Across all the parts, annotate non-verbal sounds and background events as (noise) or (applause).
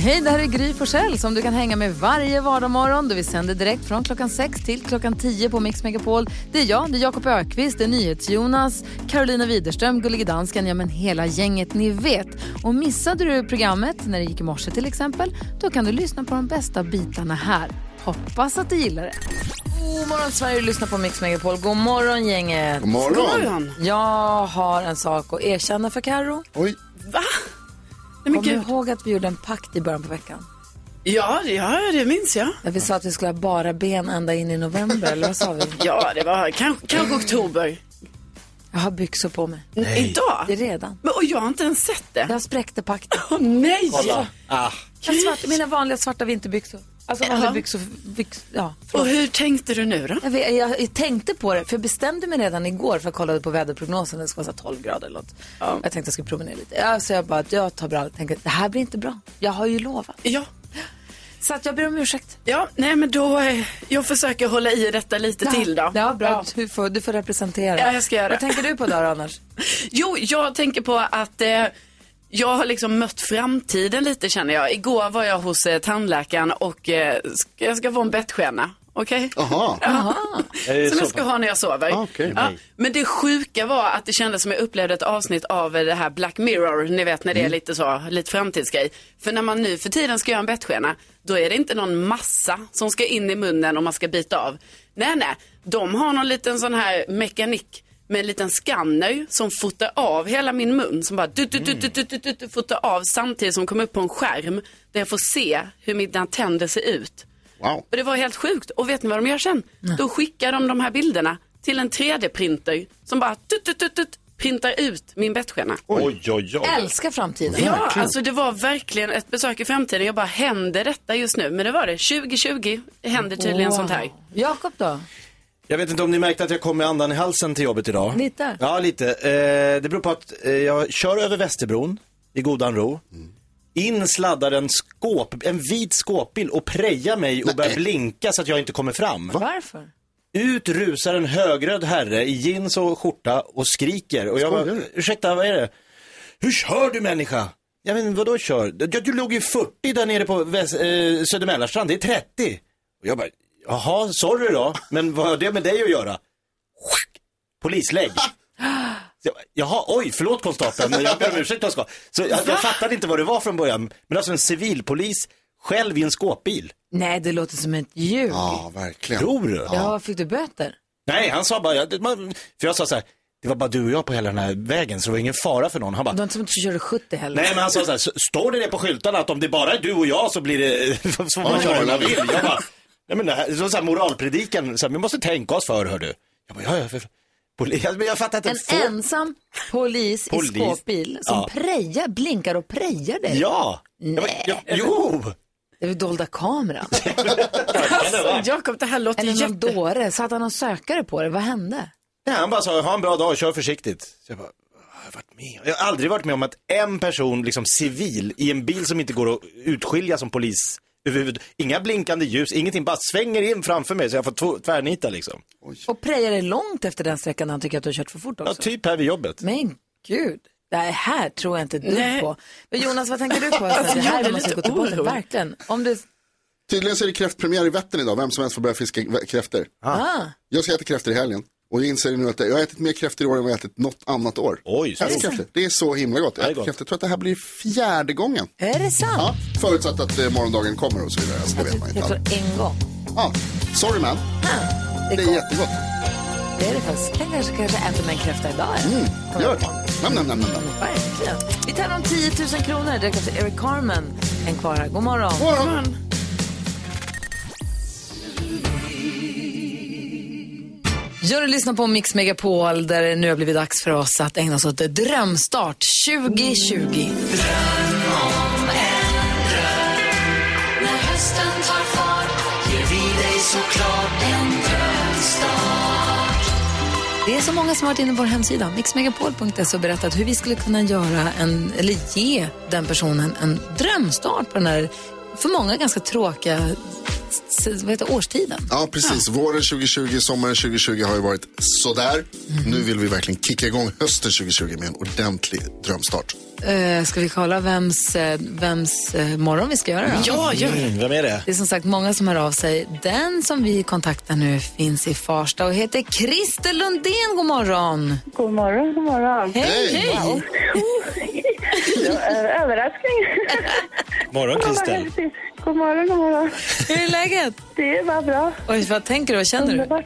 Hej, det här är Gry Forssell som du kan hänga med varje vardagsmorgon. Vi sänder direkt från klockan 6 till klockan 10 på Mix Megapol. Det är jag, det är Jakob Ökvist, det är NyhetsJonas, Carolina Widerström, Gullige Dansken, ja men hela gänget ni vet. Och missade du programmet när det gick i morse till exempel, då kan du lyssna på de bästa bitarna här. Hoppas att du gillar det. God morgon Sverige, du lyssnar på Mix Megapol. God morgon gänget. God morgon. Jag har en sak att erkänna för Karo. Oj. Va? Nej, men Kommer du ihåg att vi gjorde en pakt i början på veckan? Ja, ja, det minns jag. Där vi sa att vi skulle ha bara ben ända in i november, eller vad sa vi? (laughs) Ja, det var kanske, kanske oktober. Jag har byxor på mig. Idag? Det är redan. Men, och jag har inte ens sett det. Jag spräckte pakten. Åh nej! Ah. Jag svart, mina vanliga svarta vinterbyxor. Alltså vanliga byxor, byx, ja. Och hur tänkte du nu då? Jag, vet, jag, jag tänkte på det, för jag bestämde mig redan igår för jag kollade på väderprognosen, det ska vara så här 12 grader eller något. Jag tänkte jag skulle promenera lite. Ja, så jag bara, jag tar bra, tänkte det här blir inte bra. Jag har ju lovat. Ja. Så att jag ber om ursäkt. Ja, nej men då, eh, jag försöker hålla i detta lite till då. Ja, bra. Du, får, du får representera. Ja, jag ska göra Vad tänker du på då annars? (laughs) Jo, jag tänker på att eh, jag har liksom mött framtiden lite känner jag. Igår var jag hos eh, tandläkaren och eh, ska, jag ska få en bettskena. Okej? Jaha. (laughs) Ja. det Som så jag ska ha när jag sover. Ah, okej. ja. Men det sjuka var att det kändes som jag upplevde ett avsnitt av eh, det här Black Mirror, ni vet när det är lite så, lite framtidsgrej. För när man nu för tiden ska göra en bettskena, då är det inte någon massa som ska in i munnen och man ska bita av. Nej, nej, de har någon liten sån här mekanik med en liten skanner som fotar av hela min mun som bara du, du, du, du, du, du, du, du, fotar av samtidigt som kommer upp på en skärm där jag får se hur mina tänder ser ut. Wow. Och det var helt sjukt. Och vet ni vad de gör sen? Då skickar de de här bilderna till en 3D-printer som bara tut, tut, tut, tut, printar ut min bettskena. Oj, oj, oj. Älskar framtiden. Ja, alltså det var verkligen ett besök i framtiden. Jag bara, händer detta just nu? Men det var det. 2020 händer tydligen sånt här. Jakob då? Jag vet inte om ni märkte att jag kom med andan i halsen till jobbet idag. Lite. Ja, lite. Eh, det beror på att eh, jag kör över Västerbron i godan ro. In sladdar en, skåp, en vit skåpbil och prejar mig och börjar blinka så att jag inte kommer fram. Varför? Ut rusar en högröd herre i jeans och skjorta och skriker. Och jag bara, ursäkta, vad är det? Hur kör du människa? Jag vet inte, vadå kör? Du, du låg ju 40 där nere på Väst, eh, Södermälarstrand, det är 30. Och jag bara, jaha, sorry då, men vad har det med dig att göra? Polislägg. Så jag bara, Jaha, oj, förlåt konstapeln, men jag ber om ursäkt jag ska. Så jag, jag fattade inte vad det var från början. Men alltså en civilpolis själv i en skåpbil. Nej, det låter som ett ljug. Ja, verkligen. Tror du? Ja, fick du böter? Nej, han sa bara, jag- man, för jag sa så här, det var bara du och jag på hela den här vägen så det var ingen fara för någon. Han Det var bara, inte som att du körde 70 heller. nej men han sa så här, "S- står det det på skyltarna att om det bara är du och jag så blir det, (laughs) så får man köra hur man vill. Jag bara, nej men det här, så, så här moralpredikan, så här, vi måste tänka oss för hör du. Jag bara, ja, ja, för, poli, men jag fattar inte. En får- ensam polis, Polis. i skåpbil som Ja. prejar, blinkar och prejar dig. Ja. Jag Nej. ja, jo. Det är väl dolda kameran? (laughs) Jakob, det här låter Eller någon jätte... dåre? Satt han och sökare på det? Vad hände? Nej, han bara sa, ha en bra dag, kör försiktigt. Så jag bara, jag varit med? Jag har aldrig varit med om att en person, liksom civil, i en bil som inte går att utskilja som polis, överhuvud- inga blinkande ljus, ingenting, bara svänger in framför mig så jag får två- tvärnita liksom. Och prejar dig långt efter den sträckan han tycker att du har kört för fort Ja, också. typ här vid jobbet. Men gud, det här tror jag inte dugg Nej. på. Men Jonas, vad tänker du på? (laughs) Alltså, det jag här måste gå till botten, verkligen. Om du... Tydligen så är det kräftpremiär i Vättern idag. Vem som helst får börja fiska kräftor. Ah. Jag ska äta kräftor i helgen. Och jag inser nu att jag har ätit mer kräftor i år än vad jag har ätit något annat år. Oj, så kräftor. Det är så himla gott. Jag är gott. Jag tror att det här blir fjärde gången. Är det sant? Ja, förutsatt att eh, morgondagen kommer och så vidare. Alltså, det vet man inte. Jag tror en gång. Ja, sorry man. Ah, det, Det är är gott. jättegott. Det är det faktiskt. Jag kanske, kanske äter med en kräfta idag. Mm, gör det. Nam, nam, nam, nam, nam. Verkligen. Vi tävlar om 10 000 kronor direkt efter Eric Carmen. En kvar här. God morgon. God morgon. Ja, du lyssnar på Mix Megapol där det nu har blivit dags för oss att ägna oss åt Drömstart 2020. Det är så många som har varit inne på vår hemsida, mixmegapol.se och berättat hur vi skulle kunna göra en, eller ge den personen en drömstart på den här, för många ganska tråkiga vad heter, årstiden. Ja, precis. Våren 2020, sommaren 2020 har ju varit sådär. Nu vill vi verkligen kicka igång hösten 2020 med en ordentlig drömstart. Eh, ska vi kolla vems, eh, vems eh, morgon vi ska göra då? Ja, gör det. Mm, vem är det? Det är som sagt många som hör av sig. Den som vi kontaktar nu finns i Farsta och heter Christer Lundén. God morgon! God morgon, god morgon. Hej! Hej! En (laughs) överraskning. Morgon Ja, häftigt. God morgon, god morgon. Hur är läget? Det var bra. Oj, vad tänker du? Vad känner du? Underbart.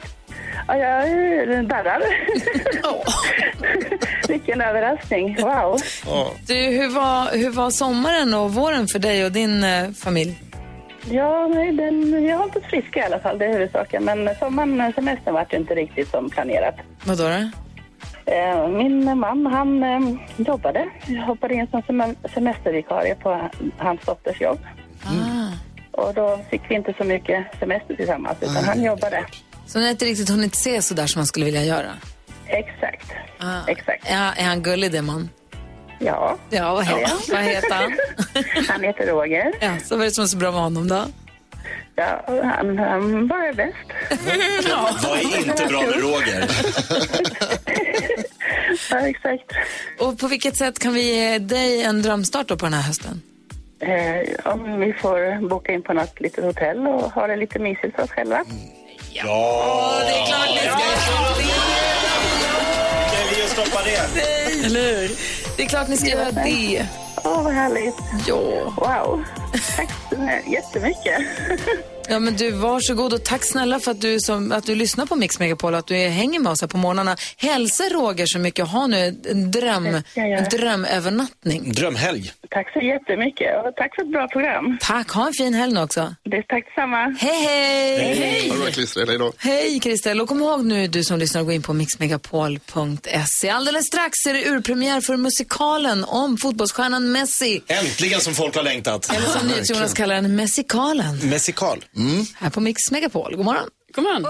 Ja, jag är darrar. (laughs) (laughs) Vilken överraskning. Wow. Du, hur, var, hur var sommaren och våren för dig och din eh, familj? Ja, nej, den, jag har oss friska i alla fall, det är huvudsaken. Men sommaren, semestern var inte riktigt som planerat. Vad då? då? Eh, Min man, han eh, jobbade. Jag hoppade in som sem- semestervikarie på hans dotters jobb. Och då fick vi inte så mycket semester tillsammans, utan han jobbade. Så ni har inte riktigt hunnit se så där som man skulle vilja göra? Exakt. Ah. Exakt. Ja, är han gullig, det man? Ja. Ja, vad, he- vad heter han? (laughs) Han heter Roger. Ja, så vad är det som är så bra med honom då? Ja, han, han bara är bäst. (laughs) Vad är inte bra med Roger? (laughs) Ja, exakt. Och på vilket sätt kan vi ge dig en drömstart då på den här hösten? Eh, om vi får boka in på något litet hotell och ha det lite mysigt för oss själva. Ja, det är klart ni ska kan vi stoppa det? Eller hur? Det är klart ni ska göra det. Åh, vad härligt. Ja. Wow. Tack så jättemycket. (laughs) Ja, men du, varsågod och tack snälla för att du, som, att du lyssnar på Mix Megapol och att du är, hänger med oss här på morgnarna. Hälsa Roger så mycket. Ha nu en dröm, en drömövernattning. Drömhelg. Tack så jättemycket och tack för ett bra program. Tack, ha en fin helg också. Det är tack detsamma. Hej, hej! Hej, Ha det bra Christer, hej då. hej Kristel. Och kom ihåg nu du som lyssnar, gå in på mixmegapol.se. Alldeles strax är det urpremiär för musikalen om fotbollsstjärnan Messi. Äntligen som folk har längtat. Eller som NyhetsJonas kallar den, Messikalen. Messikal. Här på Mix Megapol. God morgon. Kom igen.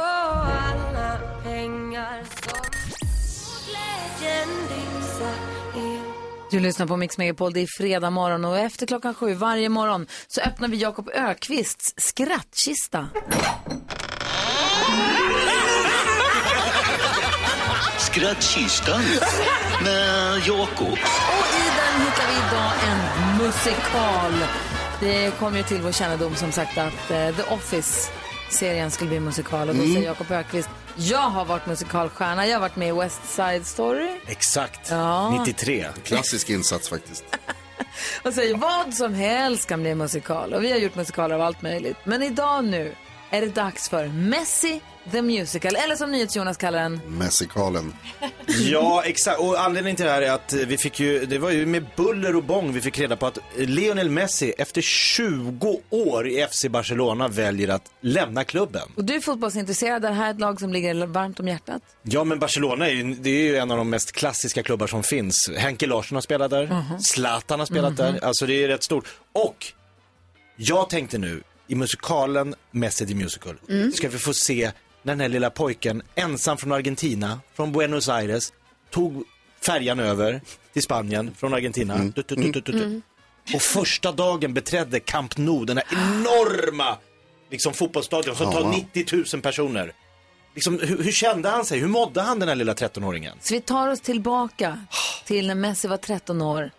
Du lyssnar på Mix Megapol, det är fredag morgon och efter klockan sju varje morgon så öppnar vi Jakob Ökvists skrattkista. Skrattkistan med Jakob. Och i den hittar vi idag en musikal. Det kom ju till vår kännedom som sagt att eh, The Office-serien skulle bli musikal och då säger Jakob Ökvist jag har varit musikalstjärna, jag har varit med i West Side Story Exakt. Ja. 93. Klassisk insats faktiskt. (laughs) och säger vad som helst kan bli musikal och vi har gjort musikaler av allt möjligt. Men idag nu är det dags för Messi the Musical, eller som NyhetsJonas kallar den, Messikalen. (laughs) Ja, exakt. Och anledningen till det här är att vi fick ju, det var ju med buller och bång vi fick reda på att Lionel Messi efter 20 år i FC Barcelona väljer att lämna klubben. Och du är fotbollsintresserad, det här är ett lag som ligger varmt om hjärtat. Ja, men Barcelona är ju, det är ju en av de mest klassiska klubbar som finns. Henke Larsson har spelat där, Zlatan har spelat där, alltså det är rätt stort. Och jag tänkte nu, i musikalen Messi the Musical, ska vi få se när den här lilla pojken, ensam från Argentina, från Buenos Aires, tog färjan över till Spanien från Argentina. Du, du, du, du, du, du. Och första dagen beträdde Camp Nou, den här enorma liksom, fotbollsstadion som tar wow. 90 000 personer. Liksom, hur, hur kände han sig? Hur mådde han den här lilla 13-åringen? Så vi tar oss tillbaka till när Messi var 13 år.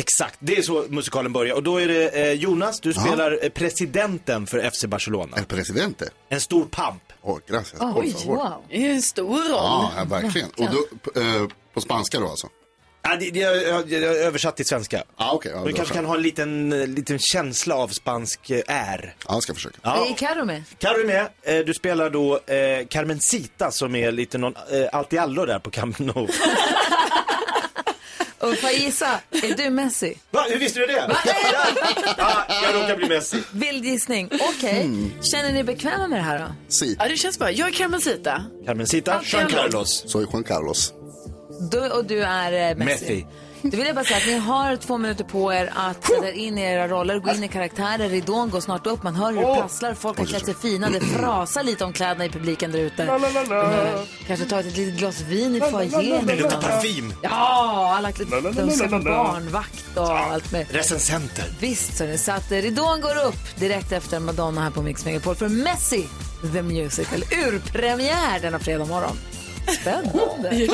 Exakt, det är så musikalen börjar. Och då är det eh, Jonas, du spelar eh, presidenten för FC Barcelona. El presidente. En stor pamp. Åh, gracias. Oj, wow. Det är en stor roll. Ja, ja, verkligen. Och då, eh, på spanska då alltså? Ja, det, det, jag, jag, översatt till svenska. Ja, okej. ja, du kanske kan ha en liten, eh, liten känsla av spansk eh, är. Ja, jag ska försöka. Ja. Är Carro med? Carro är med. Eh, du spelar då eh, Carmencita som är lite någon eh, allt i allo där på Camp Nou. (laughs) Och får jag gissa, är du Messi? Va, hur visste du det? ja, jag råkar bli Messi. Vild gissning. Okej. Hmm. Känner ni er bekväma med det här då? Si. Ja, det känns bra. Jag är Carmencita. Carmencita, Allt Jean. Carlos. Soy Juan Carlos. Du, och du är eh, Messi. Messi. Då vill jag bara säga att ni har två minuter på er att sätta in i era roller, gå in i karaktärer. Ridån går snart upp, man hör hur det prasslar, folk har klätt sig fina, det frasar lite om kläderna i publiken där ute. Eh, Kanske ta ett litet glas vin i foajén. Det luktar parfym. Ja, alla på barnvakt och allt med. Recensenter. Visst, så, så att eh, ridån går upp direkt efter Madonna här på Mix Megapol för Messi the Musical urpremiär denna fredag morgon. Spännande.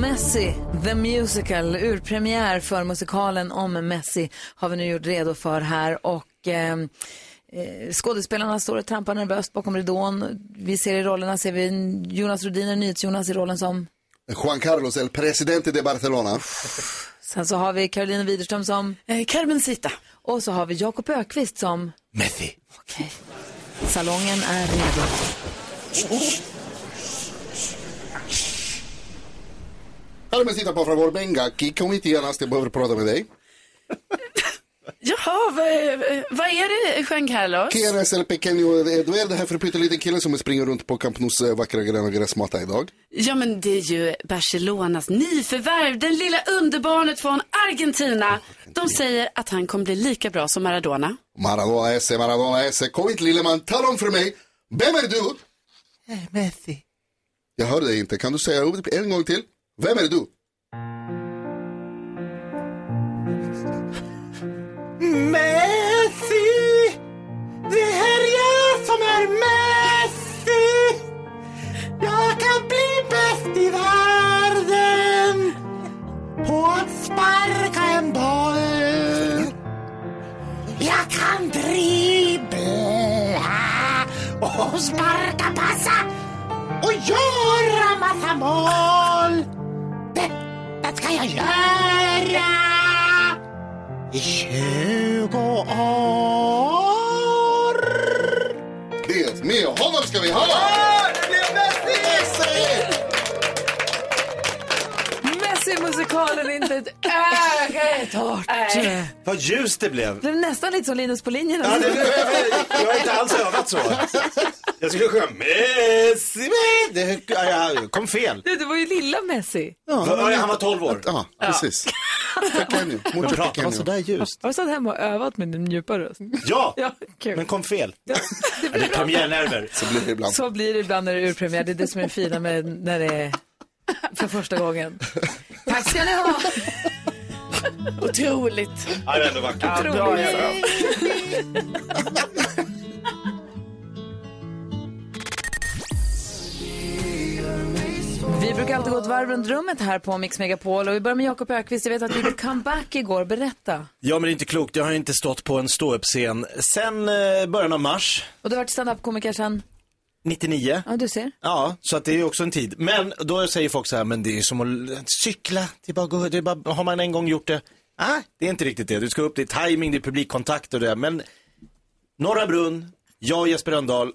Messi the Musical, urpremiär för musikalen om Messi har vi nu gjort redo för här och eh, eh, skådespelarna står och trampar nervöst bakom ridån. Vi ser i rollerna, ser vi Jonas Rhodiner, NyhetsJonas i rollen som Juan Carlos, el presidente de Barcelona. Sen så har vi Carolina Widerström som... Eh, Carmencita. Och så har vi Jakob Ökvist som... Messi. Okej. Salongen är redo. Carmencita, por favor, venga aquí. Kom hit genast, jag behöver prata med dig. Jaha, vad, vad är det, Jean Carlos? Quieres el pequeño, eh, då är det här för pytteliten killen som springer runt på Camp Nous eh, vackra gröna gräsmatta idag. Ja, men det är ju Barcelonas nyförvärv, den lilla underbarnet från Argentina. De säger att han kommer bli lika bra som Maradona. Maradona esse, Maradona esse. Kom hit lille man, tala om för mig. Vem är du? Messi. Jag hörde dig inte, kan du säga en gång till? Vem är du? Messi! Det är jag som är Messi! Jag kan bli bäst i världen på att sparka en boll. Jag kan dribbla och sparka, passa och göra massa mål. Ska jag göra i 20 år. Det, med honom ska vi ha! Messi-musikalen inte ett öga är torrt. Vad ljust det blev. Det blev nästan lite som Linus på linjen. Ja, det, jag har inte alls övat så. Jag skulle sjunga Messi. Det, ja, jag kom fel. Du, det var ju lilla Messi. Ja, han var 12 år. Ja, precis. Pequeño, Men mucho pratar man pequeño. sådär ljust? Har du stått hemma och övat med din djupa röst? Ja, (laughs) Ja, men kom fel. (laughs) Ja, det är premiärnerver. Så blir det ibland. Så blir det ibland när det är urpremiär. Det är det som är det fina med när det är för första gången. Tack ska ni ha. Otroligt. Ja, det är ändå vackert. Ja, bra jobbat. Vi brukar alltid gå ett varv runt rummet här på Mix Megapol och vi börjar med Jakob Ökvist. Jag vet att du gjorde comeback igår. Berätta. Ja, men det är inte klokt. Jag har inte stått på en ståuppscen sen eh, början av mars, Och du har varit standup-komiker sedan? 99. Ja, du ser. Ja, så att det är också en tid. Men då säger folk så här, men det är som att cykla. Det är bara, gå- det är bara, har man en gång gjort det? Nej, det är inte riktigt det. Du ska upp, det är timing, det är publikkontakt och det. Men Norra Brunn, jag och Jesper Rönndahl,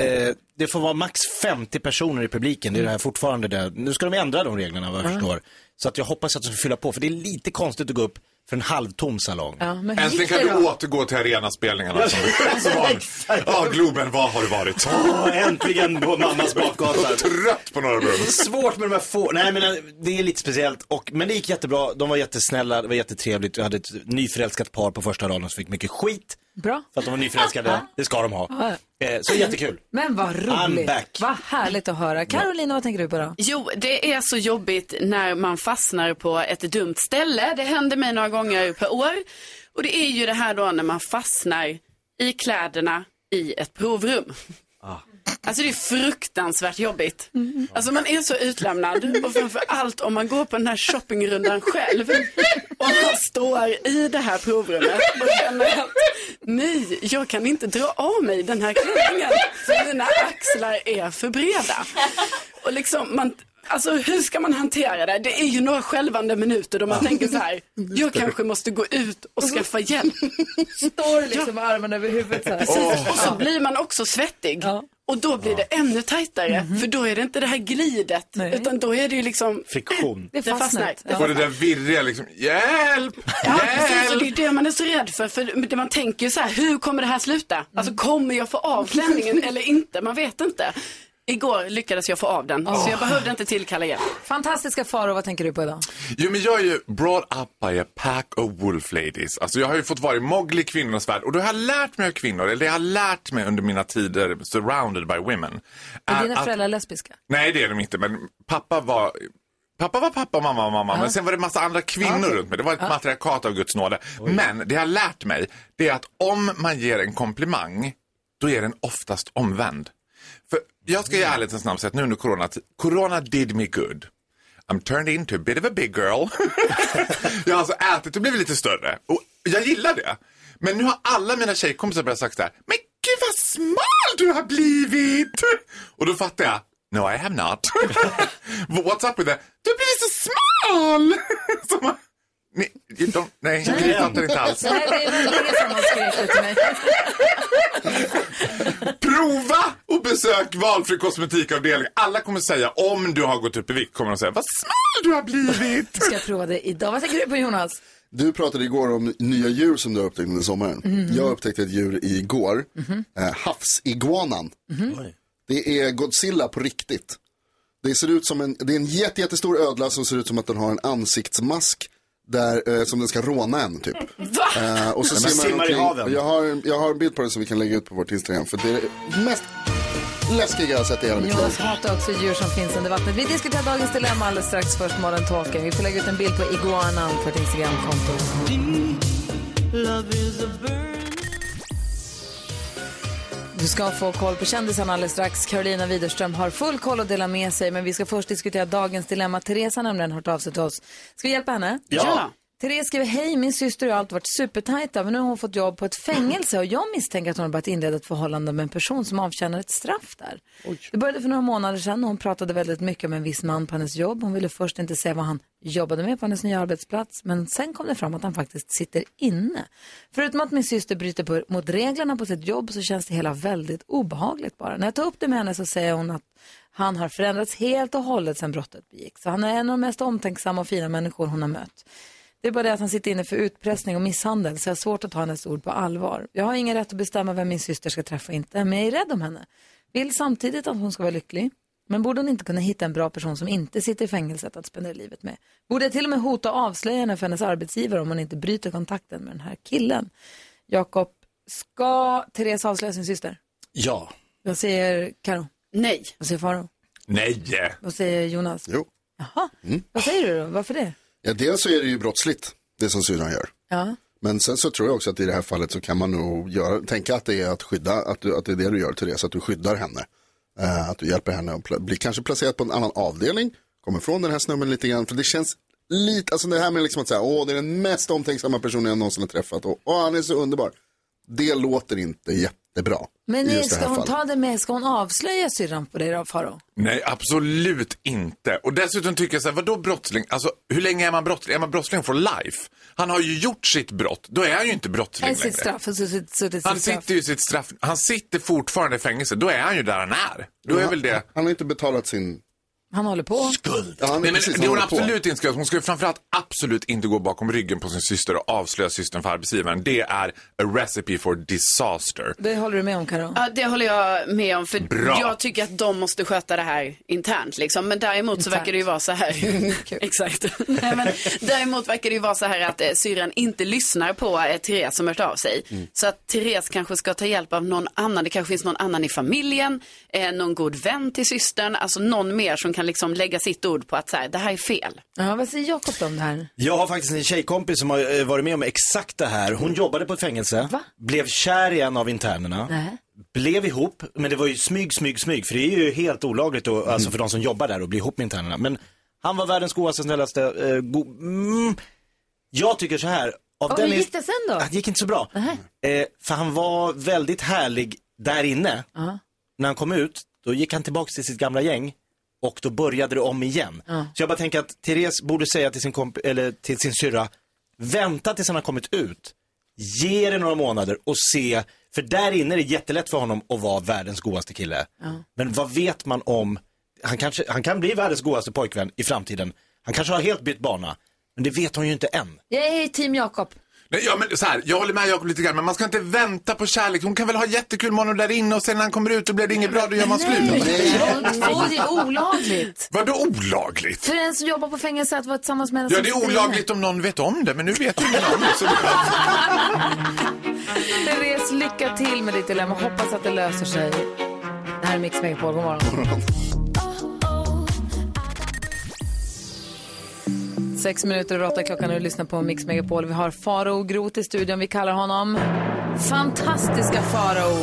eh, det får vara max 50 personer i publiken. Det är det här fortfarande det. Nu ska de ändra de reglerna vad jag förstår. Så att jag hoppas att de ska fylla på, för det är lite konstigt att gå upp för en halvtom salong. Ja, Äntligen kan du då? återgå till arenaspelningarna som, som. Ja, Globen, var har du varit? Äntligen på mammas bakgata. Trött på Norra Brunn. Det är svårt med de här få, nej men eh, det är lite speciellt. Och, men det gick jättebra, de var jättesnälla, det var jättetrevligt. Jag hade ett nyförälskat par på första raden som fick mycket skit. Bra. För att de var nyförälskade, det ska de ha. Eh, så jättekul. Men vad I'm roligt. back. Vad härligt att höra. Carolina, vad tänker du på då? Jo, det är så jobbigt när man fastnar på ett dumt ställe. Det händer mig några gånger per år. Och det är ju det här då när man fastnar i kläderna i ett provrum. Alltså det är fruktansvärt jobbigt. Alltså man är så utlämnad och framför allt om man går på den här shoppingrundan själv och man står i det här provrummet och känner att nej, jag kan inte dra av mig den här klänningen för mina axlar är för breda. Och liksom man, alltså hur ska man hantera det? Det är ju några skälvande minuter då man tänker så här, jag kanske måste gå ut och skaffa hjälp. Står liksom med armarna över huvudet så här. Precis. Och så blir man också svettig. Och då blir det ännu tajtare, för då är det inte det här glidet, Nej. utan då är det ju liksom Friktion. Det är det fastnar. Det Och det där virriga liksom, hjälp, Ja, precis, och det är det man är så rädd för. För det man tänker ju så här, hur kommer det här sluta? Alltså kommer jag få av klänningen (laughs) eller inte? Man vet inte. Igår lyckades jag få av den, så jag behövde inte tillkalla hjälp. Fantastiska Faro, vad tänker du på idag? Jo, men jag är ju brought up by a pack of wolf ladies. Alltså jag har ju fått vara i Mowgli kvinnornas värld och då har jag lärt mig av kvinnor, eller det jag har lärt mig under mina tider surrounded by women. Är är dina att- föräldrar lesbiska? Nej, det är de inte, men pappa var Pappa var pappa, mamma var mamma, men sen var det massa andra kvinnor runt mig. Det var ett matriarkat av Guds nåde. Men det jag har lärt mig, det är att om man ger en komplimang, då är den oftast omvänd. För jag ska i ärlighetens namn säga att nu under corona, corona did me good. I'm turned into a bit of a big girl. (laughs) jag har alltså ätit och blivit lite större. Och jag gillar det. Men nu har alla mina tjejkompisar börjat säga så här, men gud vad smal du har blivit! Och då fattar jag, no I have not. (laughs) What's up with that? Du har blivit så smal! (laughs) Nej, don't, nej, jag fattar inte alls. Nej, det är sedan hon skrek det till mig. (laughs) Prova och besök valfri kosmetikavdelning. Alla kommer säga, om du har gått upp i vikt, kommer de säga, vad smal du har blivit. Ska jag prova det idag? Vad tänker du på Jonas? Du pratade igår om nya djur som du har upptäckt under sommaren. Mhm. Jag upptäckte ett djur igår, Mhm. eh, havsiguanan. Mhm. Det är Godzilla på riktigt. Det ser ut som en, det är en jätte, jättestor ödla som ser ut som att den har en ansiktsmask där, eh, som den ska råna en typ. (laughs) Eh, och så Men simmar den simmar i omkring. haven. Jag har, jag har en bild på den som vi kan lägga ut på vårt Instagram. För det är det mest läskiga jag har sett i hela mitt liv. Jonas hatar också djur som finns under vattnet. Vi diskuterar dagens dilemma alldeles strax. Först Modern Talking. Vi får lägga ut en bild på iguanan på ett Instagramkonto. Du ska få koll på kändisarna alldeles strax. Carolina Widerström har full koll att dela med sig. Men vi ska först diskutera dagens dilemma. Teresa har nämligen hört av sig till oss. Ska vi hjälpa henne? Ja. Therese skriver, hej min syster och jag har alltid varit supertajta men nu har hon fått jobb på ett fängelse och jag misstänker att hon har börjat inleda ett förhållande med en person som avtjänar ett straff där. Det började för några månader sedan och hon pratade väldigt mycket med en viss man på hennes jobb. Hon ville först inte säga vad han jobbade med på hennes nya arbetsplats men sen kom det fram att han faktiskt sitter inne. Förutom att min syster bryter på, mot reglerna på sitt jobb så känns det hela väldigt obehagligt bara. När jag tar upp det med henne så säger hon att han har förändrats helt och hållet sedan brottet begicks. Så han är en av de mest omtänksamma och fina människor hon har mött. Det är bara det att han sitter inne för utpressning och misshandel så jag har svårt att ta hennes ord på allvar. Jag har ingen rätt att bestämma vem min syster ska träffa och inte, men jag är rädd om henne. Vill samtidigt att hon ska vara lycklig. Men borde hon inte kunna hitta en bra person som inte sitter i fängelset att spendera livet med? Borde jag till och med hota och avslöja henne för hennes arbetsgivare om hon inte bryter kontakten med den här killen? Jakob, ska Therese avslöja sin syster? Ja. Vad säger Karo? Nej. Vad säger Faro? Nej. Vad säger Jonas? Jo. Jaha, Mm. vad säger du då? Varför det? Ja, dels så är det ju brottsligt, det som syrran gör. Ja. Men sen så tror jag också att i det här fallet så kan man nog göra, tänka att det är att skydda, att, du, att det är det du gör Therese, att du skyddar henne. Eh, att du hjälper henne att pla- bli kanske placerad på en annan avdelning, kommer från den här snubben lite grann, för det känns lite, alltså det här med liksom att säga, åh det är den mest omtänksamma personen jag någonsin har träffat och åh, han är så underbar. Det låter inte jättebra. Men nej, ska hon fallet. ta det med, ska hon avslöja syrran på det då, Faro? Nej, absolut inte. Och dessutom tycker jag så här, vadå brottsling? Alltså, hur länge är man brottsling? Är man brottsling for life? Han har ju gjort sitt brott, då är han ju inte brottsling Nej, sitt längre. straff. Suttit, suttit Han sitt straff. sitter ju i sitt straff, han sitter fortfarande i fängelse, då är han ju där han är. Då är väl det... Han har inte betalat sin Han håller på. skuld. Ja, han är Nej, men det hon på. absolut inte ska hon ska framförallt absolut inte gå bakom ryggen på sin syster och avslöja systern för arbetsgivaren. Det är a recipe for disaster. Det håller du med om, Karo? Ja, det håller jag med om. För Bra. jag tycker att de måste sköta det här internt. Liksom. Men däremot så Internt. verkar det ju vara så här. (laughs) (laughs) Exakt. Nej, men däremot verkar det ju vara så här att eh, syrran inte lyssnar på eh, Therese som hört av sig. Så att Therese kanske ska ta hjälp av någon annan. Det kanske finns någon annan i familjen, eh, någon god vän till systern. Alltså någon mer som kan liksom lägga sitt ord på att så här, det här är fel. Ja, vad säger Jakob om det här? Jag har faktiskt en tjejkompis som har eh, varit med om exakt det här. Hon jobbade på ett fängelse, blev kär i en av internerna, Nej. blev ihop, men det var ju smyg, smyg, smyg, för det är ju helt olagligt då, alltså för de som jobbar där att bli ihop med internerna. Men han var världens godaste, snällaste, eh, go- mm, jag tycker så här. Av Och den hur är- gick det sen då? Det gick inte så bra. Eh, för han var väldigt härlig där inne. Ja. När han kom ut, då gick han tillbaka till sitt gamla gäng och då började det om igen. Ja. Så jag bara tänker att Therese borde säga till sin, komp- eller till sin syrra, vänta tills han har kommit ut, ge det några månader och se, för där inne är det jättelätt för honom att vara världens godaste kille. Ja. Men vad vet man om, han, kanske, han kan bli världens godaste pojkvän i framtiden, han kanske har helt bytt bana, men det vet hon ju inte än. Jag är team Jakob. Nej, ja, men så här, jag håller med Jakob lite grann, men man ska inte vänta på kärlek. Hon kan väl ha jättekul med honom där inne och sen när han kommer ut och blir det inget bra, då gör man slut. Två är olagligt. Vadå olagligt? För en som jobbar på fängelse att vara tillsammans med en Ja, som det är sitter olagligt om någon vet om det, men nu vet ju ingen om det. Så... (laughs) inne. Therese, lycka till med ditt dilemma. Hoppas att det löser sig. Det här är Mix Megapol. God morgon. Sex minuter över åtta klockan och du lyssnar på Mix Megapol. Vi har Farao Groth i studion. Vi kallar honom Fantastiska Farao.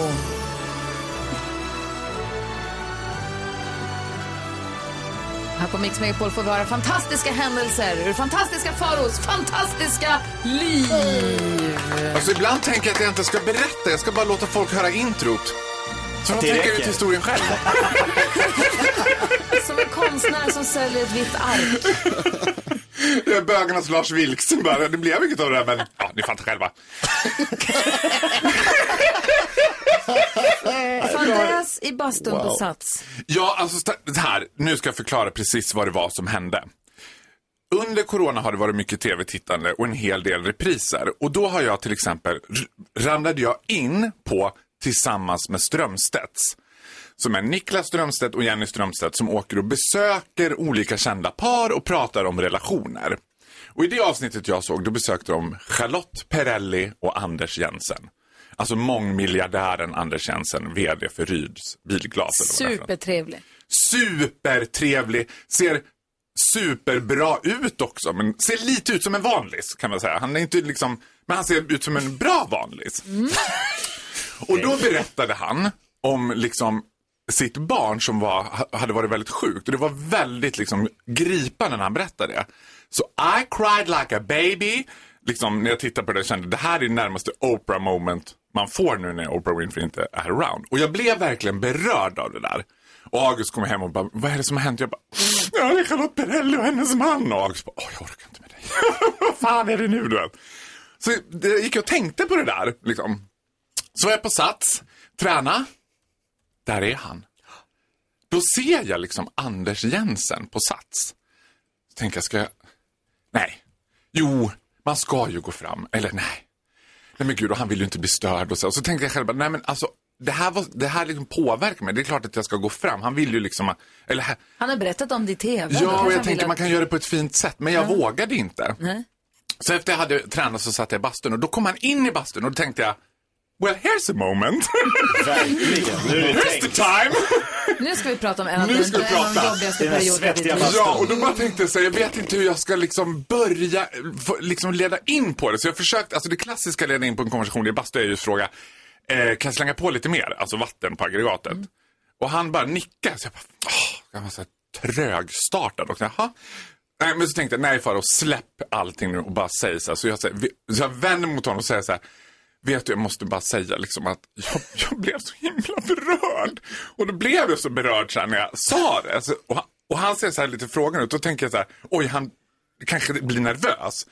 Här på Mix Megapol får vi höra fantastiska händelser ur fantastiska Faraos fantastiska liv. Alltså ibland tänker jag att jag inte ska berätta, jag ska bara låta folk höra introt. Så de tänker ut historien själv. Som en konstnär som säljer ett vitt ark. Bögarnas Lars Vilks. Bara, det blev inget av det här, men ja, ni fattar själva. (laughs) Fadäs i bastun på Sats. Ja, alltså här, nu ska jag förklara precis vad det var som hände. Under corona har det varit mycket tv-tittande och en hel del repriser. Och då har jag till exempel, ramlade jag in på Tillsammans med Strömstedts. Som är Niklas Strömstedt och Jenny Strömstedt som åker och besöker olika kända par och pratar om relationer. Och i det avsnittet jag såg, då besökte de Charlotte Perrelli och Anders Jensen. Alltså mångmiljardären Anders Jensen, vd för Ryds bilglas. Supertrevlig. supertrevlig, ser superbra ut också, men ser lite ut som en vanlis kan man säga. Han är inte liksom, men han ser ut som en bra vanlis. (laughs) Och då berättade han om liksom sitt barn som var, hade varit väldigt sjukt. Och det var väldigt liksom gripande när han berättade det. Så I cried like a baby. Liksom när jag tittade på det kände det här är det närmaste Oprah moment man får nu när Oprah Winfrey inte är around. Och jag blev verkligen berörd av det där. Och August kom hem och bara, vad är det som har hänt? Jag bara, ja det är Charlotte Perrelli och hennes man. Och August bara, åh jag orkar inte med dig. (laughs) vad fan är det nu du vet? Så det gick jag och tänkte på det där liksom. Så var jag på Sats, träna. Där är han. Då ser jag liksom Anders Jensen på Sats. Så tänker jag, ska jag... Nej. Jo, man ska ju gå fram. Eller nej. Nej men gud, och han vill ju inte bli störd och så. Och så tänkte jag själv, nej men alltså, det här, var, det här liksom påverkar mig. Det är klart att jag ska gå fram. Han vill ju liksom, eller Han har berättat om det i tv. Ja, och jag tänker att- man kan göra det på ett fint sätt, men jag vågade inte. Nej. Så efter jag hade tränat så satt jag i bastun och då kom han in i bastun och då tänkte jag, well here's a moment. Verkligen. Nu är det Here's the time. Nu ska vi prata om en av, Nu de, ska vi av de prata. jobbigaste perioderna. Ja, och då bara tänkte jag så här, jag vet inte hur jag ska liksom börja liksom leda in på det. Så jag försökte, alltså det klassiska leda in på en konversation i bastu är ju att fråga, eh, kan jag slänga på lite mer, alltså vatten på aggregatet? Mm. Och han bara nickar, så jag bara, åh, jag var så här trögstartad och jaha. Nej, men så tänkte jag, nej Faro, släpp allting nu och bara säg så här. Så jag, så här, vi- så jag vänder mot honom och säger så här, Vet du, jag måste bara säga liksom att jag, jag blev så himla berörd. Och då blev jag så berörd så här när jag sa det. Alltså, och, han, och han ser så här lite frågande ut. Då tänker jag så här, oj, han kanske blir nervös.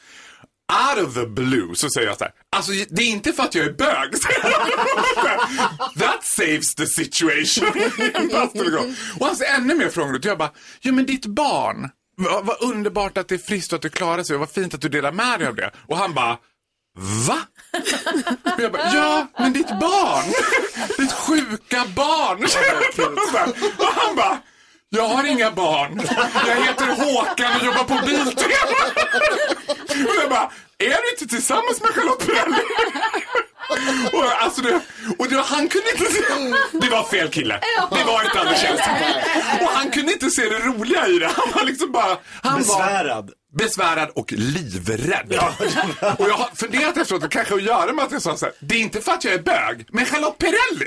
Out of the blue så säger jag så här, alltså det är inte för att jag är bög. (laughs) That saves the situation. (laughs) Och han ser ännu mer frågande ut. Och jag bara, ja men ditt barn. Vad, vad underbart att det är friskt och att du klarar sig och vad fint att du delar med dig av det. Och han bara, Va? Och jag bara, ja, men ditt barn. Ditt sjuka barn. Och han bara, jag har inga barn. Jag heter Håkan och jobbar på Biltema. Och jag bara, är du inte tillsammans med Charlotte Perrelli? Och, alltså det, och det, han kunde inte se, det var fel kille. Det var inte Anders Jensen. Och han kunde inte se det roliga i det. Han var liksom bara, han var Besvärad. och livrädd. (laughs) och jag har funderat efteråt, det kanske att göra med att jag sa så här, det är inte för att jag är bög, men Charlotte Perrelli.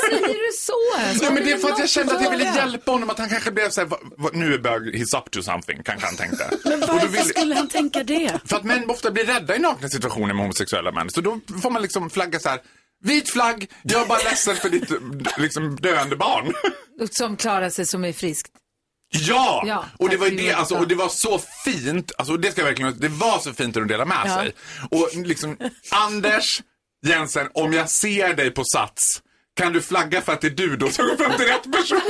Säger du så? Ja, men det är för att jag kände att jag ville hjälpa honom, att han kanske blev så här, "Va- va- nu är bög, he's up to something, kanske han tänkte. Men varför vill- skulle han tänka det? För att män ofta blir rädda i nakna situationer med homosexuella män, så då får man liksom flagga så här, vit flagg, jag är bara ledsen för ditt liksom, döende barn. (laughs) Som klarar sig, som är friskt. Ja! Ja, och det var det, alltså, och det var så fint, alltså och det ska jag verkligen, det var så fint att de delade med Ja. sig. Och liksom, Anders Jensen, om jag ser dig på Sats, Kan du flagga för att det är du då som går fram till rätt person?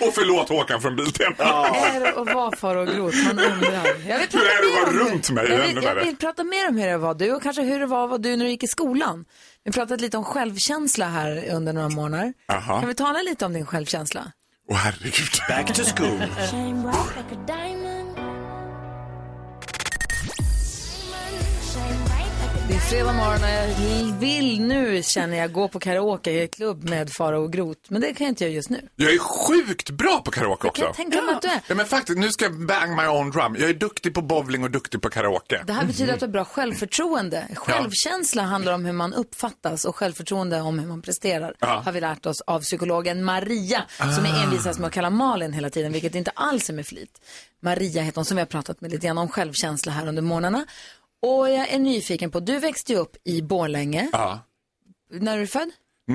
(laughs) och förlåt Håkan från Biltema. Är det att vara far och grot? Man undrar. Jag vill Hur är det att vara runt mig? Jag vill, jag vill prata mer om hur det var du och kanske hur det var vara du när du gick i skolan. Vi har pratat lite om självkänsla här under några månader. Aha. Kan vi tala lite om din självkänsla? Well, how? Back to school. Like a diamond. Det är fredag morgon och jag vill nu, känner jag, gå på karaokeklubb med Faro och Grot. Men det kan jag inte göra just nu. Jag är sjukt bra på karaoke också. kan jag tänka mig att du är. Ja, men faktiskt, nu ska jag bang my own drum. Jag är duktig på bowling och duktig på karaoke. Det här betyder att du har bra självförtroende. Självkänsla handlar om hur man uppfattas och självförtroende om hur man presterar. Ja. Har vi lärt oss av psykologen Maria som är envisas med att kalla Malin hela tiden, vilket inte alls är med flit. Maria heter hon som vi har pratat med lite grann om självkänsla här under morgnarna. Och jag är nyfiken på, du växte ju upp i Borlänge. Ja. När är du född?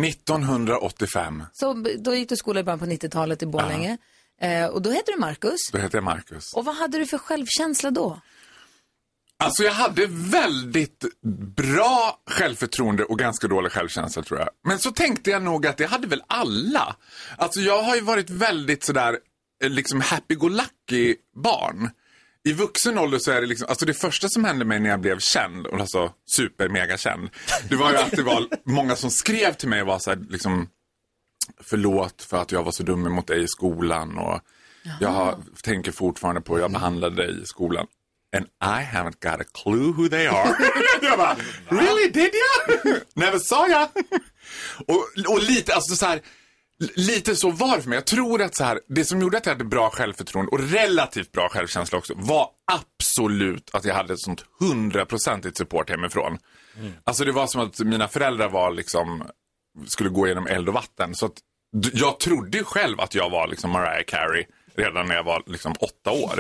1985, Så då gick du skola i början på 90-talet i Borlänge. Eh, och då heter du Marcus. då heter jag Marcus. Och vad hade du för självkänsla då? Alltså jag hade väldigt bra självförtroende och ganska dålig självkänsla tror jag. Men så tänkte jag nog att det hade väl alla. Alltså jag har ju varit väldigt sådär, eh, liksom happy-go-lucky barn. I vuxen ålder så är det liksom, alltså det första som hände mig när jag blev känd, och alltså super-mega känd, det var ju att det var många som skrev till mig och var så här, liksom, förlåt för att jag var så dum mot dig i skolan och jag har, tänker fortfarande på hur jag behandlade dig i skolan. And I haven't got a clue who they are. (laughs) jag bara, really did you? (laughs) Never saw ya. och, och lite, alltså så här, lite så var det för mig. Jag tror att så här, det som gjorde att jag hade bra självförtroende och relativt bra självkänsla också var absolut att jag hade ett sånt hundraprocentigt support hemifrån. Alltså det var som att mina föräldrar var liksom, skulle gå genom eld och vatten. Så att jag trodde själv att jag var liksom Mariah Carey redan när jag var liksom åtta år.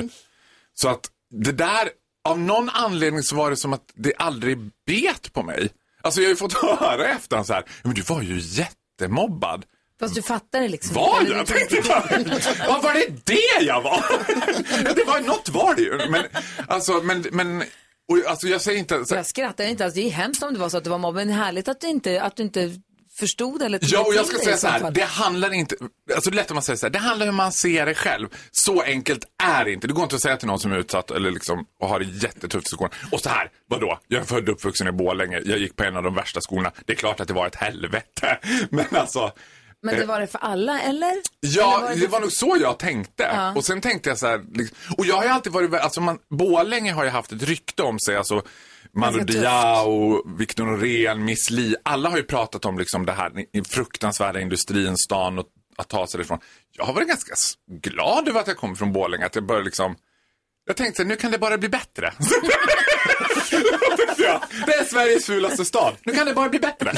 Så att det där, av någon anledning så var det som att det aldrig bet på mig. Alltså jag har ju fått (laughs) höra efter så här, men du var ju jättemobbad. Fast du fattar det liksom Var jag? Tänkte. Vad var det det jag var? Det var något var det ju. Men, alltså, men, men och, alltså jag säger inte... Så, Jag skrattar inte alls. Det är hemskt om det var så att du var mobbad. Men härligt att du inte, att du inte förstod eller Ja, och jag ska säga så här, fall. det handlar inte, alltså det är lätt om man säger så här, det handlar om hur man ser det själv. Så enkelt är det inte. Det går inte att säga till någon som är utsatt eller liksom, och har det jättetufft i skolan. Och så här, vadå? Jag är född och uppvuxen i Borlänge, jag gick på en av de värsta skolorna. Det är klart att det var ett helvete. (laughs) Men alltså, Men det eh, var det för alla, eller? Ja, Eller det var nog så jag tänkte. Ja. Och sen tänkte jag så här, liksom, och jag har ju alltid varit, alltså man, Borlänge har ju haft ett rykte om sig, alltså Manu Diao, Victor Norén, Miss Li, alla har ju pratat om liksom det här fruktansvärda industrin, stan och att ta sig därifrån. Jag har varit ganska glad över att jag kommer från Borlänge, att jag börjar liksom, jag tänkte nu kan det bara bli bättre. (laughs) ja, det är Sveriges fulaste stad, nu kan det bara bli bättre.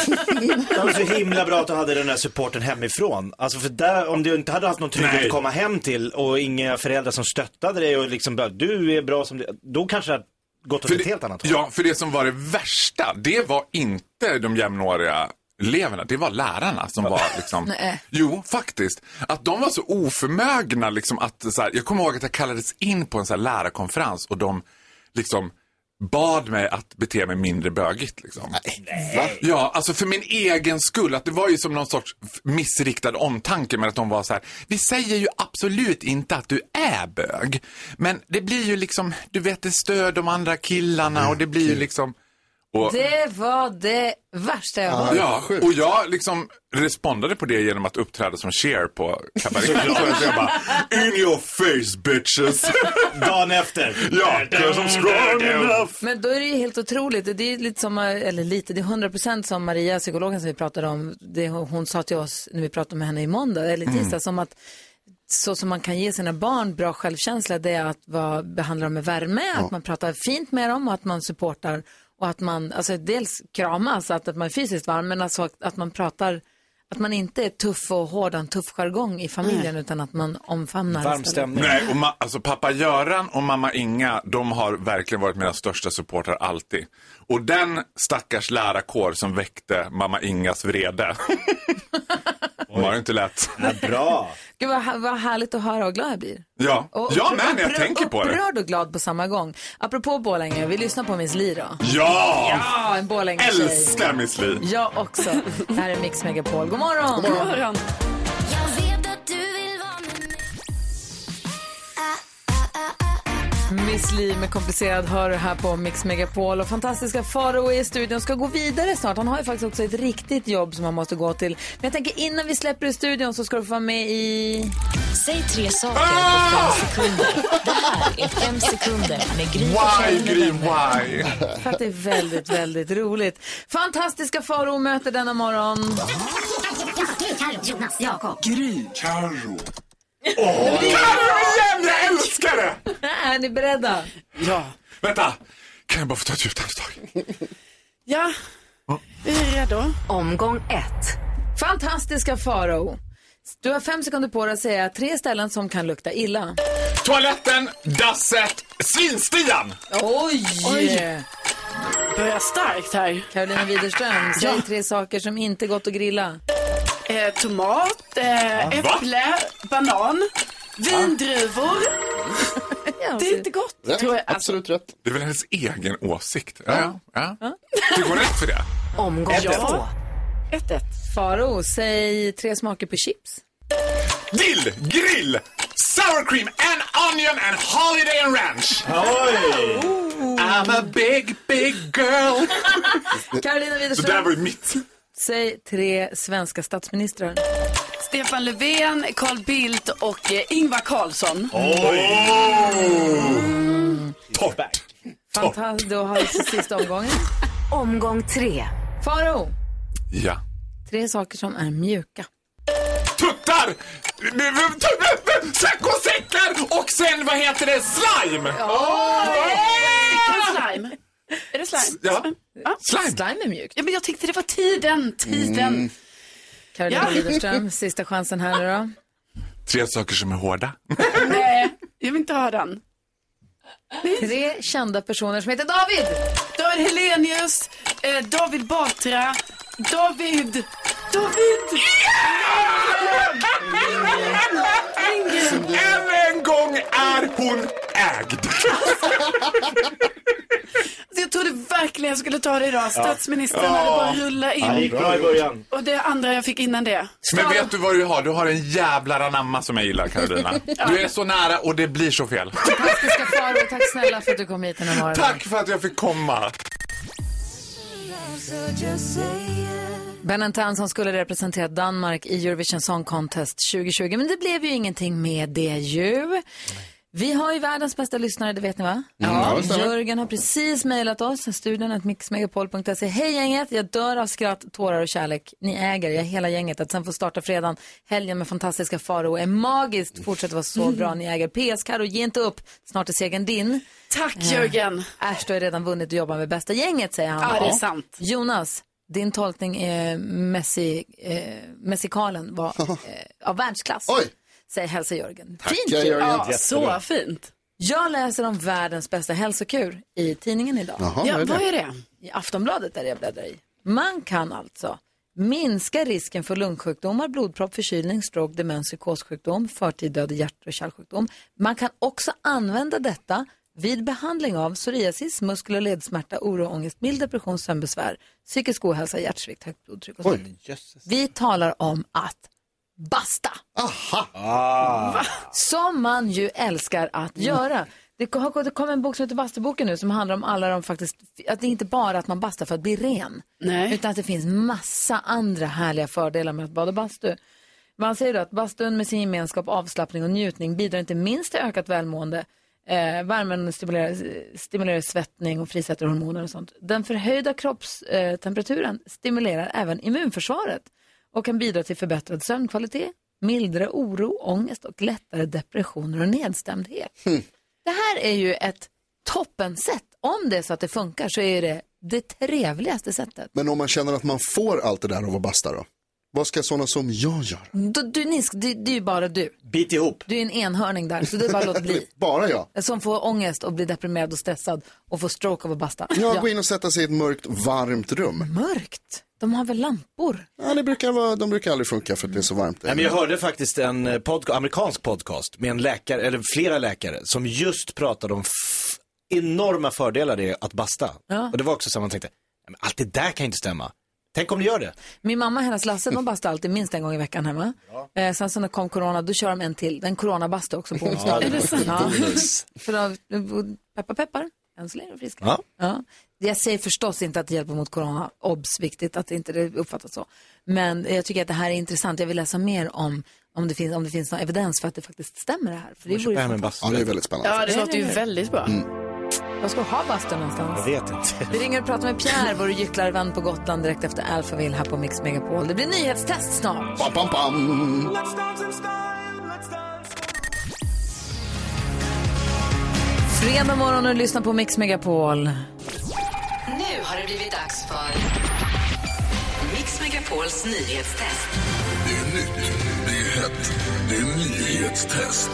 Det var så himla bra att du hade den där supporten hemifrån. Alltså för där, om du inte hade haft någon trygghet Nej. att komma hem till och inga föräldrar som stöttade dig och liksom bara, du är bra som du Då kanske det hade gått åt För ett det- helt annat håll. Ja, för det som var det värsta, det var inte de jämnåriga eleverna, det var lärarna som var (laughs) liksom... Nej. Jo, faktiskt. Att de var så oförmögna liksom att, så här, jag kommer ihåg att jag kallades in på en så här lärarkonferens och de liksom bad mig att bete mig mindre bögigt. Liksom. Va? Ja, alltså för min egen skull. Att det var ju som någon sorts missriktad omtanke med att de var så här. Vi säger ju absolut inte att du är bög. Men det blir ju liksom, du vet det stör de andra killarna och det blir ju liksom. Och, Det var det värsta jag hört. ja, och jag liksom respondade på det genom att uppträda som Cher på Cabaret. Jag bara, in your face bitches. (laughs) Dagen efter. ja, 'cause I'm strong enough. Men då är det ju helt otroligt. Det är lite som, eller lite, det är 100% som Maria, psykologen som vi pratade om, det hon sa till oss när vi pratade med henne i måndag, eller i tisdag, som att så som man kan ge sina barn bra självkänsla, det är att vara, behandla dem med värme, att man pratar fint med dem och att man supportar och att man, alltså dels kramas, att, att man är fysiskt varm, men alltså att man pratar, att man inte är tuff och hård, en tuff jargong i familjen, utan att man omfamnar Varm stämning. Nej, och ma- alltså pappa Göran och mamma Inga, de har verkligen varit mina största supportrar alltid. Och den stackars lärarkår som väckte mamma Ingas vrede. (laughs) De har det inte lätt. (laughs) bra. Gud vad, vad härligt att höra och glad jag blir. Ja, Och jag med när jag tänker på det. Upprörd och glad på samma gång. Apropå Borlänge, vi lyssnar på Miss Li då. Ja! Ja, en Borlänge-tjej. Älskar Miss Li. Jag också. Här är Mix Megapol. God morgon! God morgon. Miss Li med komplicerad hör du här på Mix Megapol och fantastiska Faro i studion ska gå vidare snart. Han har ju faktiskt också ett riktigt jobb som han måste gå till. Men jag tänker innan vi släpper i studion så ska du få vara med i... Säg tre saker på fem sekunder. Det här är fem sekunder med Gry Why, Gry, why? För att det är väldigt, väldigt roligt. Fantastiska Faro möter denna morgon. Jonas, Jakob. Gry. Carro. Åh, igen! Jag älskar det! (laughs) Är ni beredda? Ja. Vänta, kan jag bara få ta ett djupt andetag? Ja, vi är redo. Omgång ett. Fantastiska Faro. Du har fem sekunder på dig att säga tre ställen som kan lukta illa. Toaletten, dasset, svinstian! Oj! Oj. Börjar starkt här. Carolina Widerström, säg Ja. tre saker som inte gått att grilla. Eh, tomat, eh, äpple, banan, vindruvor. Det är inte gott. Rätt, Tror jag. Alltså, absolut rätt. Det är väl hennes egen åsikt? Ja, ja. ja. Fick hon rätt för det? Omgång Ja. två. 1-1. Faro, säg tre smaker på chips. Dill, grill, sour cream and onion and holiday and ranch. Oj! I'm a big, big girl. (laughs) Carolina Så där Widerström, var ju mitt. Säg tre svenska statsministrar. Stefan Löfven, Carl Bildt och eh, Ingvar Carlsson. Torrt. Fantastiskt, då har vi sista (laughs) omgången. Omgång tre. Faro, Ja. tre saker som är mjuka. Tuttar! Säckar och sen vad heter det? Slime! Slime? Är det slime? Ja. Ja. Slime. Slime är mjukt. Ja, men jag tyckte det var tiden. Tiden. Carolina Ja. (laughs) Widerström, sista chansen här nu då. Tre saker som är hårda. Nej, jag vill inte ha den. Tre kända personer som heter David. David Helenius, eh, David Batra, David... David! Än en gång är hon ägd. Alltså, jag trodde verkligen jag skulle ta det idag. Statsministern hade bara rullat Ja, det gick in. bra i början. Och det andra jag fick innan det. Men vet du vad du har? Du har en jävlar anamma som jag gillar, Carolina. (laughs) Du är så nära och det blir så fel. Fantastiska Faro, tack snälla för att du kom hit den här morgonen. Tack för att jag fick komma. Ben Tan som skulle representera Danmark i Eurovision Song Contest 2020. Men det blev ju ingenting med det ju. Vi har ju världens bästa lyssnare, det vet ni va? ja, det stämmer. Jörgen har precis mejlat oss, studion att mixmegapol.se. Hej gänget, jag dör av skratt, tårar och kärlek. Ni äger, jag hela gänget. Att sen få starta fredagen, helgen med fantastiska Faro är magiskt. Fortsätter vara så bra, ni äger. PS Karo, ge inte upp. Snart är segern din. Tack Jörgen. Äsch, du har redan vunnit och jobbar med bästa gänget, säger han. Ja, det är sant. Jonas, din tolkning är Messi, eh, Messikalen var (laughs) eh, av världsklass. Oj. Säger hälsa Jörgen. Tackar, Fint. Jörgen. Ja, så fint. Jag läser om världens bästa hälsokur i tidningen idag. Jaha, Ja, vad är vad det? är det? I Aftonbladet där jag bläddrar i. Man kan alltså minska risken för lungsjukdomar, blodpropp, förkylning, stroke, demens, psykossjukdom, förtid död, hjärt och kärlsjukdom. Man kan också använda detta vid behandling av psoriasis, muskel och ledsmärta, oro, ångest, mild depression, sömnbesvär, psykisk ohälsa, hjärtsvikt, högt blodtryck och sånt. Vi talar om att basta. Aha! Som man ju älskar att göra. Det har det kom en bok som heter Bastuboken nu som handlar om alla de faktiskt, att det är inte bara att man bastar för att bli ren. Nej. Utan att det finns massa andra härliga fördelar med att bada bastu. Man säger då att bastun med sin gemenskap, avslappning och njutning bidrar inte minst till ökat välmående. Eh, värmen stimulerar, stimulerar svettning och frisätter hormoner och sånt. Den förhöjda kroppstemperaturen temperaturen stimulerar även immunförsvaret och kan bidra till förbättrad sömnkvalitet, mildare oro, ångest och lättare depressioner och nedstämdhet. Det här är ju ett toppensätt. Om det är så att det funkar så är det det trevligaste sättet. Men om man känner att man får allt det där av att basta då? Vad ska sådana som jag göra? Du, du, Nisk, det, det är ju bara du. Bit ihop. Du är en enhörning där, så det är bara att låta bli. (laughs) Bara jag? Som får ångest och blir deprimerad och stressad och får stroke av att basta. Jag går in och sätter sig i ett mörkt, varmt rum. Mörkt? De har väl lampor? Ja, det brukar vara, de brukar aldrig funka för att det är så varmt. Nej, men jag hörde faktiskt en eh, podca- amerikansk podcast med en läkare, eller flera läkare, som just pratade om enorma fördelar det är att basta. Ja. Och det var också så man tänkte, "Nej, men allt det där kan inte stämma. Tänk om det gör det. Min mamma och hennes Lasse, de bastar alltid minst en gång i veckan hemma. Eh, sen så när kom corona, då kör de en till. En coronabastu också på onsdagen. Ja, det? Bonus. För då, peppar peppar, än så länge friska. Ja. Ja. Jag säger förstås inte att det hjälper mot corona, obs, viktigt att inte det uppfattas så. Men jag tycker att det här är intressant, jag vill läsa mer om om det, finns, om det finns någon evidens för att det faktiskt stämmer det här. För det vore ju fantastiskt. Ja, det är väldigt spännande. Ja, det låter ju väldigt bra. Var ska du ha bastun någonstans? Jag vet inte. Vi ringer och pratar med Pierre, vår gycklarvän på Gotland direkt efter Alphaville här på Mix Megapol. Det blir nyhetstest snart. Pam, pam, pam. Fredag morgon och lyssnar på Mix Megapol. Nu har det blivit dags för Mix Megapols nyhetstest. Det är nytt, det är hett, det är nyhetstest.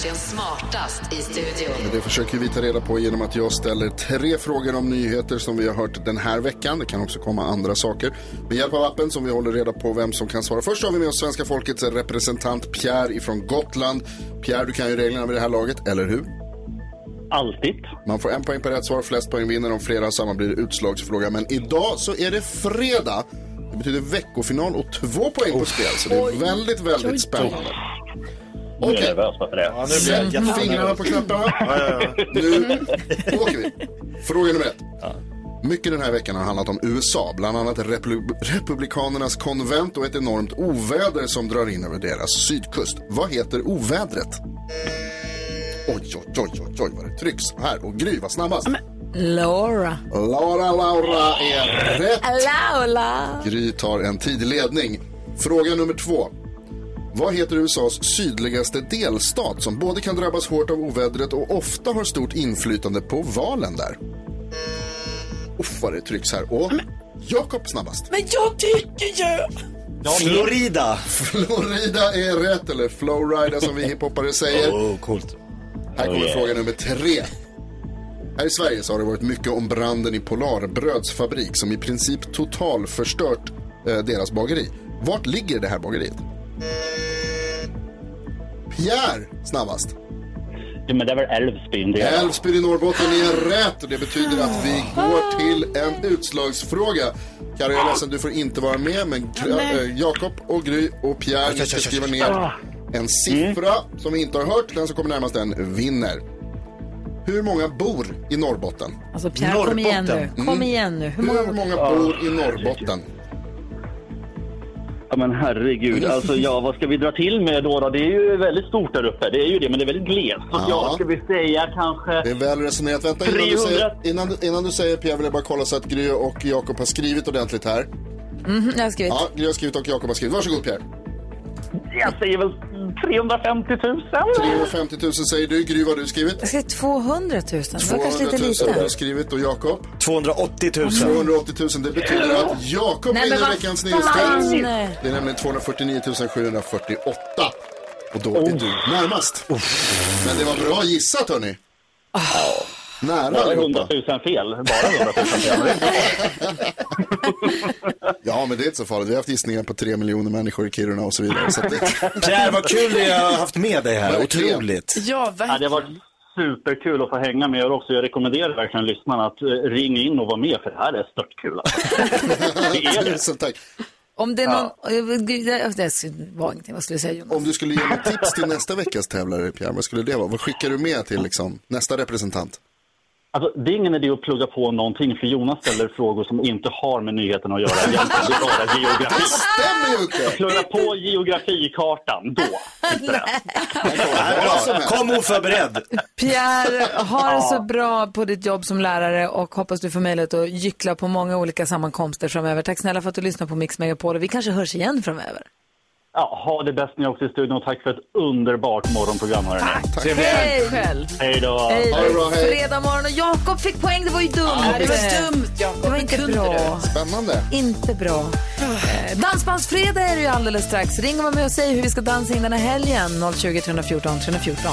Egentligen smartast i studion? Det försöker vi ta reda på genom att jag ställer tre frågor om nyheter som vi har hört den här veckan. Det kan också komma andra saker. Med hjälp av appen som vi håller reda på vem som kan svara. Först har vi med oss svenska folkets representant Pierre ifrån Gotland. Pierre, du kan ju reglerna vid det här laget, eller hur? Alltid. Man får en poäng per rätt svar, flest poäng vinner. Om flera samma blir det utslagsfråga. Men idag så är det fredag. Det betyder veckofinal och två poäng på spel. Så det är väldigt, väldigt spännande. Nu är jag Okej. nervös bara för det. Ja, nu blir jag Sätt jättenervös. fingrarna på knapparna. Ja, ja, ja. (laughs) Nu åker vi. Fråga nummer ett. Mycket den här veckan har handlat om USA, bland annat Replu- Republikanernas konvent och ett enormt oväder som drar in över deras sydkust. Vad heter ovädret? Oj, oj, oj, oj, oj vad det trycks här. Och Gry var snabbast. Laura. Laura, Laura är rätt. Laura. Gry tar en tidig ledning. Fråga nummer två. Vad heter USAs sydligaste delstat som både kan drabbas hårt av ovädret och ofta har stort inflytande på valen där? Uff vad det trycks här. Och Jakob snabbast. Men jag tycker ju... Florida. Florida är rätt, eller Flowrida som vi hiphoppare säger. (laughs) Oh, coolt. Här kommer Oh, yeah. fråga nummer tre. Här i Sverige så har det varit mycket om branden i Polarbröds fabrik som i princip total förstört eh, deras bageri. Vart ligger det här bageriet? Pierre snabbast. Ja, men det är väl Älvsbyn. Älvsbyn i Norrbotten är rätt och det betyder att vi går till en utslagsfråga. Karo, jag är ledsen, du får inte vara med, men eh, Jakob och Gry och Pierre, ni ska skriva ner en siffra som vi inte har hört. Den som kommer närmast den vinner. Hur många bor i Norrbotten? Alltså Pierre, kom igen nu. Norrbotten. Kom igen nu. Hur många Hur många bor i Norrbotten? Ja, men herregud. Alltså, ja, vad ska vi dra till med då, då? Det är ju väldigt stort där uppe. Det är ju det, men det är väldigt glest. Så Ja. ja, ska vi säga kanske... Det är väl resonerat. Vänta, innan du 300. säger, innan, du- innan du säger Pierre vill jag bara kolla så att Gry och Jakob har skrivit ordentligt här. Mhm, jag har skrivit. Ja, Gry har skrivit och Jakob har skrivit. Varsågod Pierre. Jag säger väl 350 000. 350 000 säger du. Gry, vad har du skrivit? Jag skrev 200 000. Det var 200 kanske 000 lite har du lite. skrivit och Jakob? 280 000. 280 000. Det betyder att Jakob vinner veckans nyhetstest. Det är nämligen 249 748. Och då är du närmast. Men det var bra gissat hörni. Nära Bara 100 allihopa. 000 fel. Bara 100 000 fel. (laughs) Ja, men det är inte så farligt. Vi har haft gissningar på tre miljoner människor i Kiruna och så vidare. Så det... (laughs) Pierre, vad kul jag har haft med dig här. Verkligen. Otroligt. Ja, Ja, det verkligen. varit superkul att få hänga med er också. Jag rekommenderar verkligen lyssnarna att eh, ringa in och vara med, för det här är störtkul. Alltså. (laughs) Det är det. Tusen tack. Om det är någon... Gud, Det det var ingenting. Vad skulle jag säga Jonas? Om du skulle ge mig tips till nästa veckas tävlare, Pierre, vad skulle det vara? Vad skickar du med till liksom, nästa representant? Alltså, det är ingen idé att plugga på någonting, för Jonas ställer frågor som inte har med nyheten att göra egentligen. Det är bara geografi. Stämmer ju inte! Plugga på geografikartan, då (laughs) det. Kom oförberedd. Pierre, ha det så bra på ditt jobb som lärare och hoppas du får möjlighet att gyckla på många olika sammankomster framöver. Tack snälla för att du lyssnar på Mix Megapol och vi kanske hörs igen framöver. Ja, ha det bäst ni också i studion och tack för ett underbart morgonprogram. Hörrni. Hej själv! Hej då! Hej, Ha det bra, hej. fredag morgon och Jakob fick poäng, det var ju dumt. Ja, det var dumt, Jakob. Det var inte kunde bra. Spännande. Inte bra. Eh, Dansbandsfredag är det ju alldeles strax. Ring och var med och säg hur vi ska dansa in den här helgen. 020 314 314.